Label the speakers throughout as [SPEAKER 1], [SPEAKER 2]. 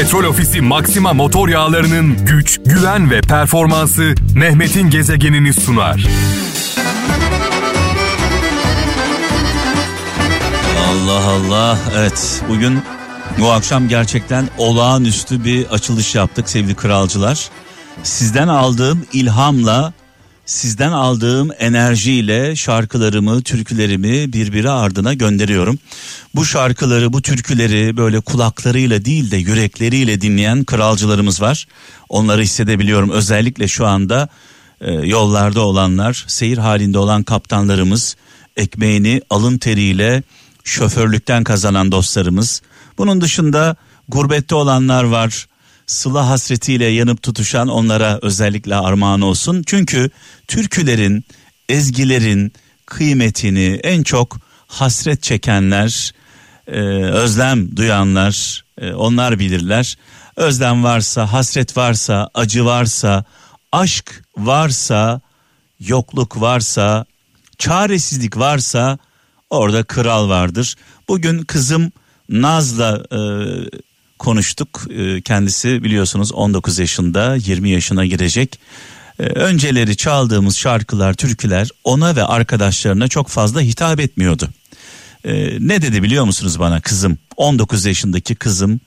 [SPEAKER 1] Petrol Ofisi Maxima motor yağlarının güç, güven ve performansı Mehmet'in gezegenini sunar.
[SPEAKER 2] Allah Allah. Evet bugün bu akşam gerçekten olağanüstü bir açılış yaptık sevgili kralcılar. Sizden aldığım ilhamla, sizden aldığım enerjiyle şarkılarımı, türkülerimi birbiri ardına gönderiyorum. Bu şarkıları, bu türküleri böyle kulaklarıyla değil de yürekleriyle dinleyen kralcılarımız var. Onları hissedebiliyorum. Özellikle şu anda e, yollarda olanlar, seyir halinde olan kaptanlarımız, ekmeğini alın teriyle şoförlükten kazanan dostlarımız. Bunun dışında gurbette olanlar var. Sıla hasretiyle yanıp tutuşan onlara özellikle armağan olsun. Çünkü türkülerin, ezgilerin kıymetini en çok hasret çekenler, e, özlem duyanlar, e, onlar bilirler. Özlem varsa, hasret varsa, acı varsa, aşk varsa, yokluk varsa, çaresizlik varsa orada kral vardır. Bugün kızım Naz'la e, konuştuk. E, kendisi biliyorsunuz 19 yaşında 20 yaşına girecek. E, önceleri çaldığımız şarkılar, türküler ona ve arkadaşlarına çok fazla hitap etmiyordu. E, ne dedi biliyor musunuz bana kızım? 19 yaşındaki kızım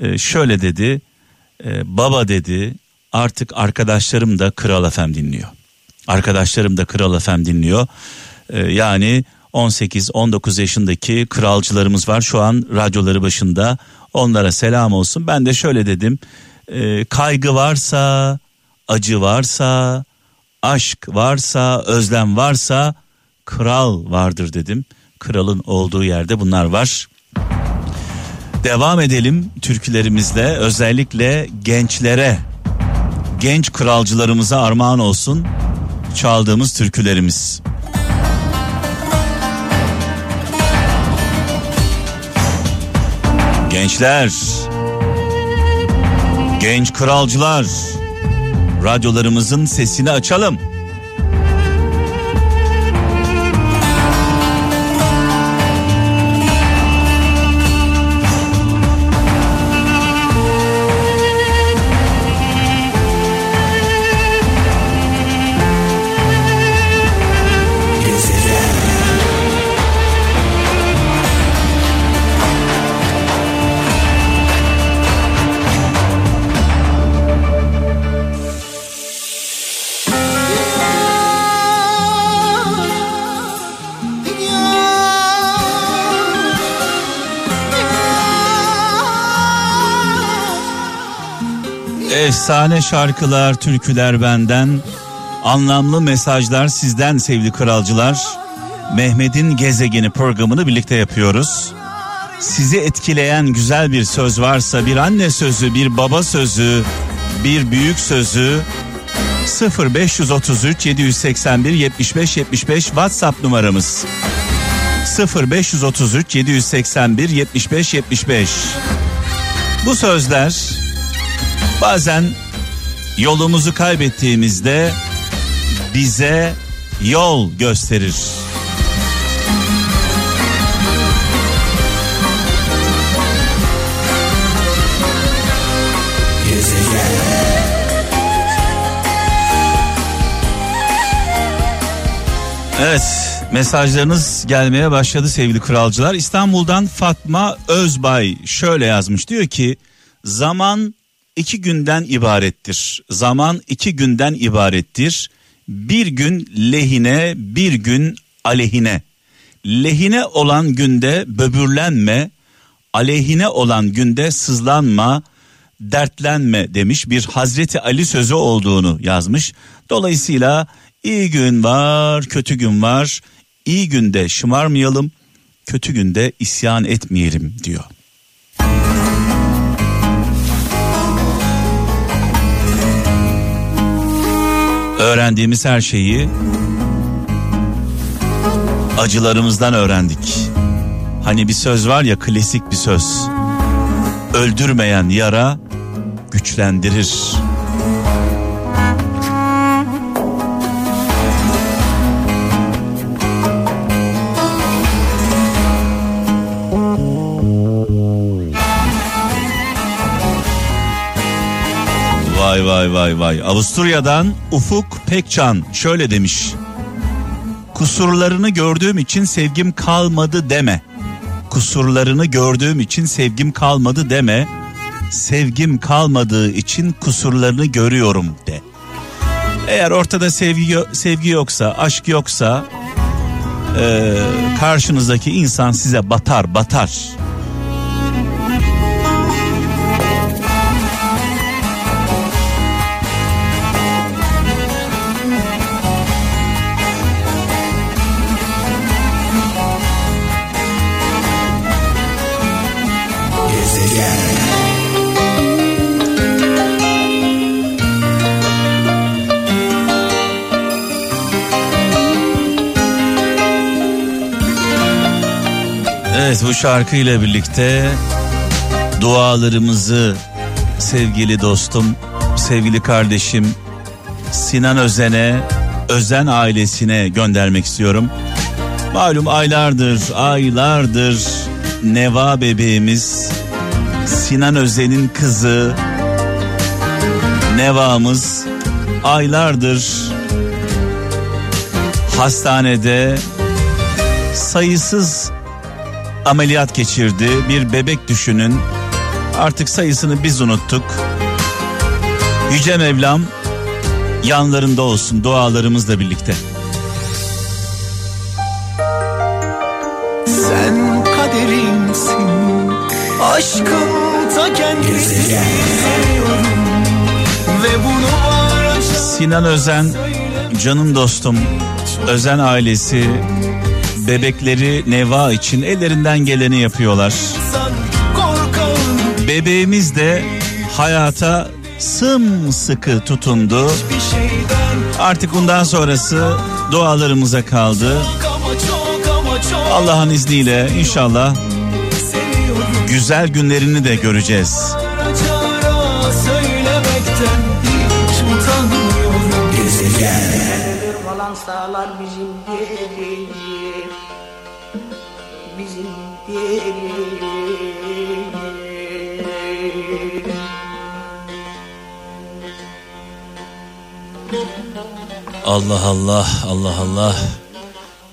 [SPEAKER 2] e, şöyle dedi. E, baba dedi artık arkadaşlarım da Kral FM dinliyor. Arkadaşlarım da Kral FM dinliyor. Yani 18-19 yaşındaki kralcılarımız var şu an radyoları başında. Onlara selam olsun. Ben de şöyle dedim. E, kaygı varsa, acı varsa, aşk varsa, özlem varsa kral vardır dedim. Kralın olduğu yerde bunlar var. Devam edelim türkülerimizle özellikle gençlere, genç kralcılarımıza armağan olsun çaldığımız türkülerimiz. Gençler, genç kralcılar, radyolarımızın sesini açalım. Efsane şarkılar, türküler benden, anlamlı mesajlar sizden sevgili kralcılar. Mehmet'in Gezegeni programını birlikte yapıyoruz. Sizi etkileyen güzel bir söz varsa, bir anne sözü, bir baba sözü, bir büyük sözü 0533 781 75 75 WhatsApp numaramız. 0533 781 75 75. Bu sözler Bazen yolumuzu kaybettiğimizde bize yol gösterir. Evet mesajlarınız gelmeye başladı sevgili kralcılar. İstanbul'dan Fatma Özbay şöyle yazmış diyor ki zaman iki günden ibarettir. Zaman iki günden ibarettir. Bir gün lehine, bir gün aleyhine. Lehine olan günde böbürlenme, aleyhine olan günde sızlanma, dertlenme demiş bir Hazreti Ali sözü olduğunu yazmış. Dolayısıyla iyi gün var, kötü gün var. İyi günde şımarmayalım, kötü günde isyan etmeyelim diyor. Öğrendiğimiz her şeyi acılarımızdan öğrendik. Hani bir söz var ya klasik bir söz. Öldürmeyen yara güçlendirir. Vay vay vay vay. Avusturya'dan Ufuk Pekcan şöyle demiş. Kusurlarını gördüğüm için sevgim kalmadı deme. Kusurlarını gördüğüm için sevgim kalmadı deme. Sevgim kalmadığı için kusurlarını görüyorum de. Eğer ortada sevgi sevgi yoksa, aşk yoksa e, karşınızdaki insan size batar, batar. Evet bu şarkıyla birlikte dualarımızı sevgili dostum, sevgili kardeşim Sinan Özen'e, Özen ailesine göndermek istiyorum. Malum aylardır, aylardır Neva bebeğimiz Sinan Özen'in kızı Neva'mız aylardır hastanede sayısız ameliyat geçirdi. Bir bebek düşünün. Artık sayısını biz unuttuk. Yüce Mevlam yanlarında olsun dualarımızla birlikte.
[SPEAKER 3] Sen kaderimsin Aşkım
[SPEAKER 2] Sinan Özen canım dostum Özen ailesi bebekleri Neva için ellerinden geleni yapıyorlar. Bebeğimiz de hayata sımsıkı tutundu. Artık bundan sonrası dualarımıza kaldı. Allah'ın izniyle inşallah güzel günlerini de göreceğiz. Kalan sağlar bizim bizim Allah Allah Allah Allah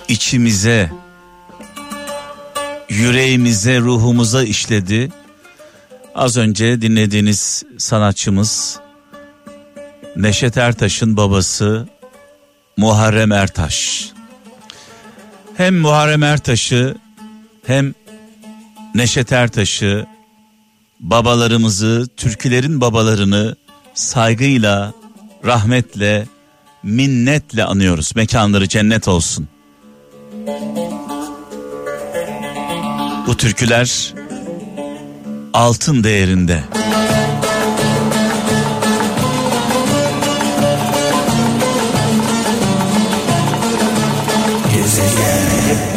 [SPEAKER 2] içimize yüreğimize ruhumuza işledi. Az önce dinlediğiniz sanatçımız Neşet Ertaş'ın babası Muharrem Ertaş. Hem Muharrem Ertaş'ı hem Neşet Ertaş'ı babalarımızı, türkülerin babalarını saygıyla, rahmetle, minnetle anıyoruz. Mekanları cennet olsun. Bu türküler altın değerinde.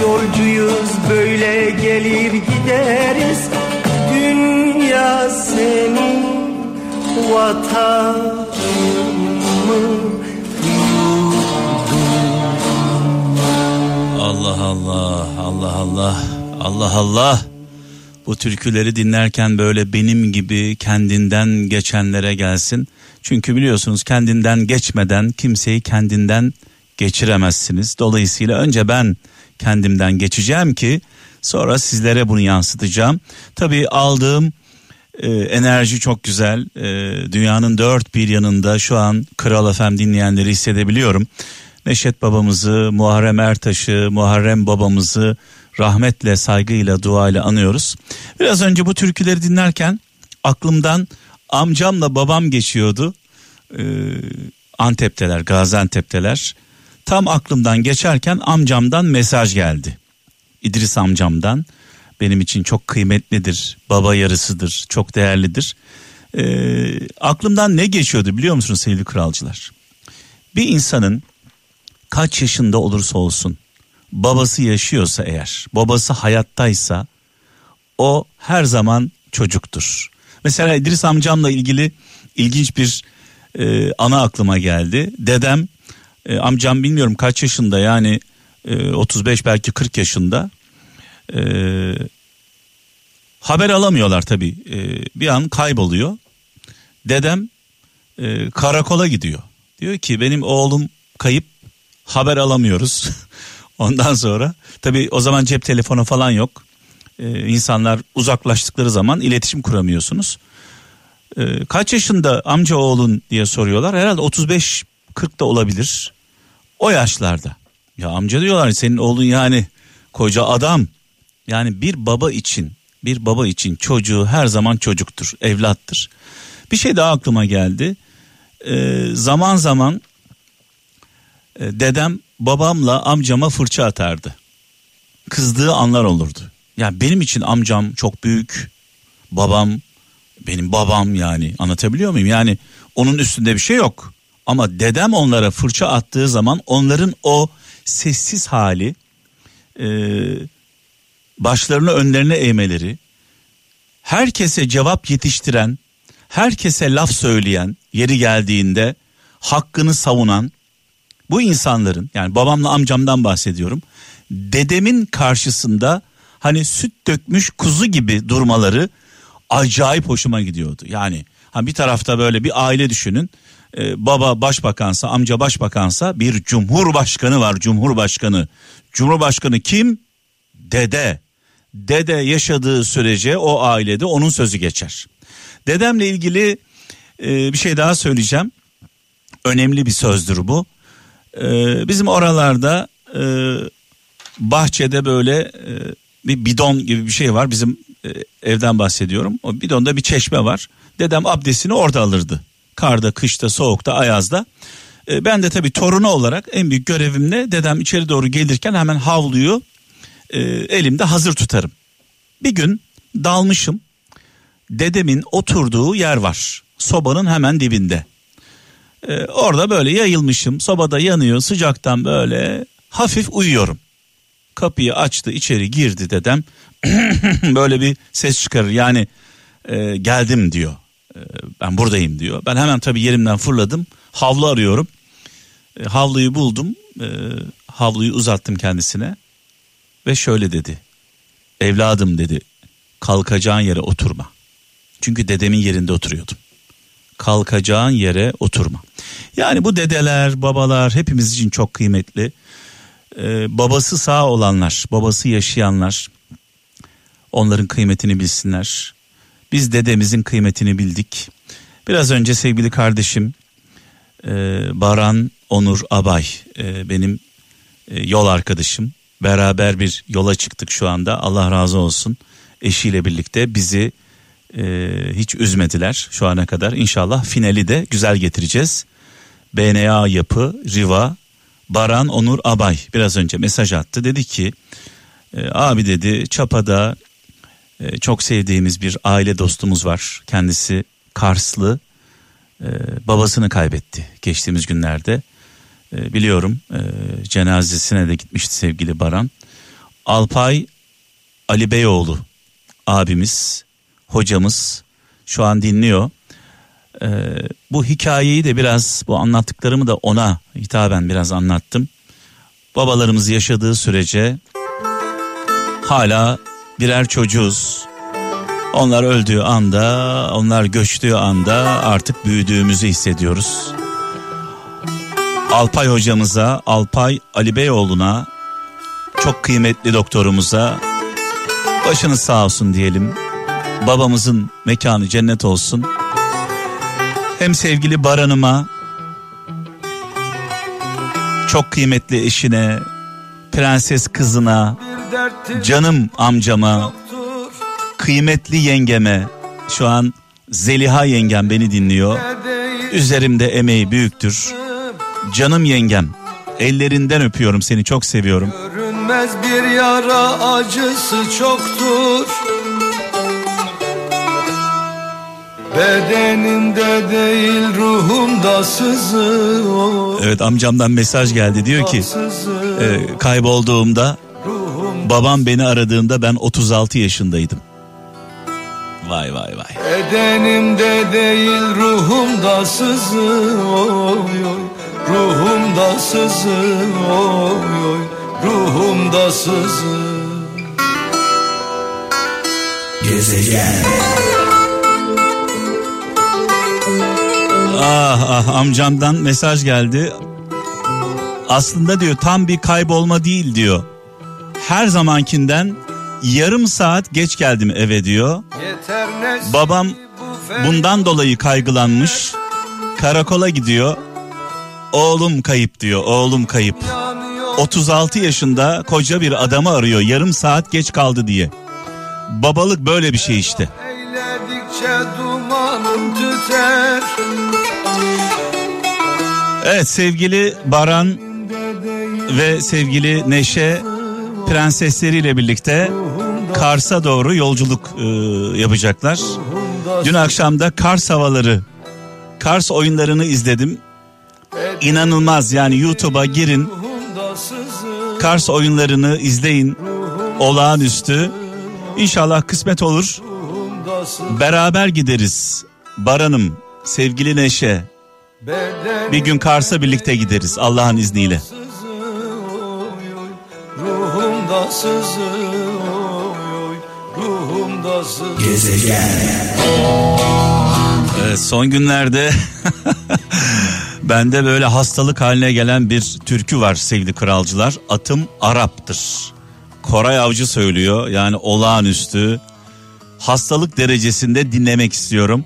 [SPEAKER 3] yolcuyuz böyle gelir gideriz. Dünya senin vatanın
[SPEAKER 2] Allah Allah Allah Allah Allah Allah bu türküleri dinlerken böyle benim gibi kendinden geçenlere gelsin. Çünkü biliyorsunuz kendinden geçmeden kimseyi kendinden geçiremezsiniz. Dolayısıyla önce ben kendimden geçeceğim ki sonra sizlere bunu yansıtacağım. Tabii aldığım e, enerji çok güzel. E, dünyanın dört bir yanında şu an Kral FM dinleyenleri hissedebiliyorum. Neşet babamızı, Muharrem Ertaş'ı, Muharrem babamızı rahmetle, saygıyla, duayla anıyoruz. Biraz önce bu türküleri dinlerken aklımdan amcamla babam geçiyordu. Ee, Antep'teler, Gaziantep'teler. Tam aklımdan geçerken amcamdan mesaj geldi. İdris amcamdan benim için çok kıymetlidir, baba yarısıdır, çok değerlidir. Ee, aklımdan ne geçiyordu biliyor musunuz sevgili kralcılar? Bir insanın kaç yaşında olursa olsun babası yaşıyorsa eğer, babası hayattaysa o her zaman çocuktur. Mesela İdris amcamla ilgili ilginç bir e, ana aklıma geldi. Dedem e, amcam bilmiyorum kaç yaşında yani e, 35 belki 40 yaşında. E, haber alamıyorlar tabii. E, bir an kayboluyor. Dedem e, karakola gidiyor. Diyor ki benim oğlum kayıp haber alamıyoruz. Ondan sonra tabii o zaman cep telefonu falan yok. Ee, insanlar uzaklaştıkları zaman iletişim kuramıyorsunuz. Ee, kaç yaşında amca oğlun diye soruyorlar. Herhalde 35 40 da olabilir. O yaşlarda. Ya amca diyorlar senin oğlun yani koca adam. Yani bir baba için bir baba için çocuğu her zaman çocuktur, evlattır. Bir şey daha aklıma geldi. Ee, zaman zaman dedem babamla amcama fırça atardı. Kızdığı anlar olurdu. Yani benim için amcam çok büyük. Babam benim babam yani anlatabiliyor muyum? Yani onun üstünde bir şey yok. Ama dedem onlara fırça attığı zaman onların o sessiz hali e, başlarını önlerine eğmeleri herkese cevap yetiştiren herkese laf söyleyen yeri geldiğinde hakkını savunan bu insanların yani babamla amcamdan bahsediyorum. Dedemin karşısında hani süt dökmüş kuzu gibi durmaları acayip hoşuma gidiyordu. Yani ha bir tarafta böyle bir aile düşünün. Ee, baba başbakansa, amca başbakansa bir cumhurbaşkanı var, cumhurbaşkanı. Cumhurbaşkanı kim? Dede. Dede yaşadığı sürece o ailede onun sözü geçer. Dedemle ilgili e, bir şey daha söyleyeceğim. Önemli bir sözdür bu. Ee, bizim oralarda e, bahçede böyle e, bir bidon gibi bir şey var. Bizim e, evden bahsediyorum. O bidonda bir çeşme var. Dedem abdestini orada alırdı. Karda, kışta, soğukta, ayazda. E, ben de tabii torunu olarak en büyük görevimle dedem içeri doğru gelirken hemen havluyu e, elimde hazır tutarım. Bir gün dalmışım. Dedemin oturduğu yer var. Sobanın hemen dibinde. Ee, orada böyle yayılmışım. Sobada yanıyor sıcaktan böyle hafif uyuyorum. Kapıyı açtı içeri girdi dedem. böyle bir ses çıkarır yani e, geldim diyor. E, ben buradayım diyor. Ben hemen tabii yerimden fırladım. Havlu arıyorum. E, havluyu buldum. E, havluyu uzattım kendisine. Ve şöyle dedi. Evladım dedi. Kalkacağın yere oturma. Çünkü dedemin yerinde oturuyordum kalkacağın yere oturma. Yani bu dedeler, babalar hepimiz için çok kıymetli. Ee, babası sağ olanlar, babası yaşayanlar onların kıymetini bilsinler. Biz dedemizin kıymetini bildik. Biraz önce sevgili kardeşim e, Baran Onur Abay e, benim e, yol arkadaşım. Beraber bir yola çıktık şu anda. Allah razı olsun. Eşiyle birlikte bizi e, hiç üzmediler şu ana kadar. İnşallah finali de güzel getireceğiz. BNA yapı, Riva, Baran Onur Abay biraz önce mesaj attı. Dedi ki e, abi dedi Çapa'da e, çok sevdiğimiz bir aile dostumuz var. Kendisi Karslı. E, babasını kaybetti geçtiğimiz günlerde. E, biliyorum e, cenazesine de gitmişti sevgili Baran. Alpay Ali Beyoğlu abimiz hocamız şu an dinliyor. Ee, bu hikayeyi de biraz bu anlattıklarımı da ona hitaben biraz anlattım. Babalarımız yaşadığı sürece hala birer çocuğuz. Onlar öldüğü anda, onlar göçtüğü anda artık büyüdüğümüzü hissediyoruz. Alpay hocamıza, Alpay Ali Beyoğlu'na, çok kıymetli doktorumuza başınız sağ olsun diyelim babamızın mekanı cennet olsun. Hem sevgili Baran'ıma, çok kıymetli eşine, prenses kızına, canım amcama, kıymetli yengeme, şu an Zeliha yengem beni dinliyor. Üzerimde emeği büyüktür. Canım yengem, ellerinden öpüyorum seni çok seviyorum.
[SPEAKER 3] Görünmez bir yara acısı çoktur. Bedenimde değil ruhumda sızıyor.
[SPEAKER 2] Evet amcamdan mesaj geldi diyor ki e, kaybolduğumda babam beni aradığında ben 36 yaşındaydım. Vay vay vay.
[SPEAKER 3] Bedenimde değil ruhumda sızıyor. Ruhumda sızıyor. Ruhumda sızıyor.
[SPEAKER 2] Ah Allah amcamdan mesaj geldi. Aslında diyor tam bir kaybolma değil diyor. Her zamankinden yarım saat geç geldim eve diyor. Babam bundan dolayı kaygılanmış. Karakola gidiyor. Oğlum kayıp diyor. Oğlum kayıp. 36 yaşında koca bir adamı arıyor yarım saat geç kaldı diye. Babalık böyle bir şey işte. Evet sevgili Baran ve sevgili Neşe prensesleriyle birlikte Kars'a doğru yolculuk e, yapacaklar. Dün akşam da Kars havaları, Kars oyunlarını izledim. İnanılmaz yani YouTube'a girin. Kars oyunlarını izleyin. Olağanüstü. İnşallah kısmet olur. Beraber gideriz. Baranım, sevgili Neşe. Bir gün Kars'a birlikte gideriz Allah'ın izniyle. Ruhumda sızıyor, ruhumda sızıyor. Gezegen. Evet, son günlerde bende böyle hastalık haline gelen bir türkü var sevgili kralcılar. Atım Arap'tır. Koray Avcı söylüyor yani olağanüstü hastalık derecesinde dinlemek istiyorum.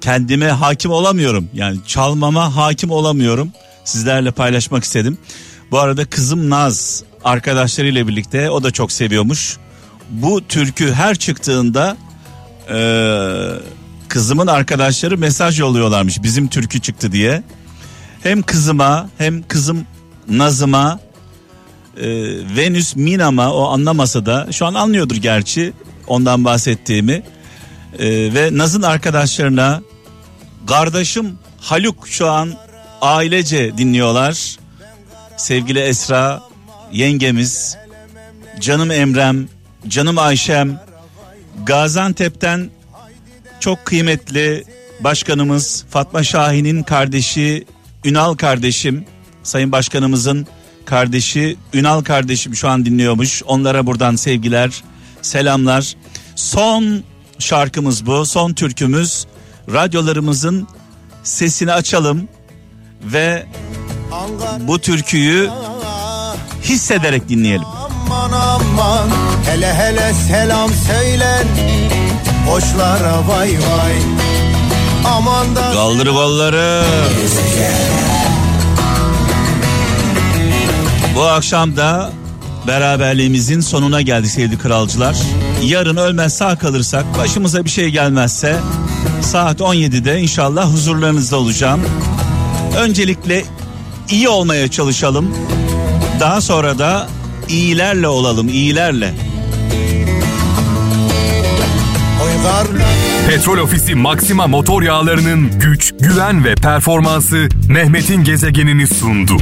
[SPEAKER 2] Kendime hakim olamıyorum yani çalmama hakim olamıyorum. Sizlerle paylaşmak istedim. Bu arada kızım Naz arkadaşlarıyla birlikte o da çok seviyormuş. Bu türkü her çıktığında ee, kızımın arkadaşları mesaj yolluyorlarmış bizim türkü çıktı diye. Hem kızıma hem kızım Nazım'a e, Venüs Minam'a o anlamasa da şu an anlıyordur gerçi ondan bahsettiğimi. E, ve Naz'ın arkadaşlarına kardeşim Haluk şu an ailece dinliyorlar. Sevgili Esra yengemiz, canım Emrem, canım Ayşem, Gaziantep'ten çok kıymetli başkanımız Fatma Şahin'in kardeşi Ünal kardeşim, Sayın Başkanımızın kardeşi Ünal kardeşim şu an dinliyormuş. Onlara buradan sevgiler, selamlar. Son şarkımız bu, son türkümüz. Radyolarımızın sesini açalım ve bu türküyü hissederek dinleyelim. Aman aman hele hele selam söylen boşlara vay vay aman da Kaldır kolları Bu akşam da beraberliğimizin sonuna geldik sevgili kralcılar. Yarın ölmez sağ kalırsak başımıza bir şey gelmezse saat 17'de inşallah huzurlarınızda olacağım. Öncelikle iyi olmaya çalışalım. Daha sonra da iyilerle olalım, iyilerle.
[SPEAKER 1] Petrol Ofisi Maxima motor yağlarının güç, güven ve performansı Mehmet'in gezegenini sundu.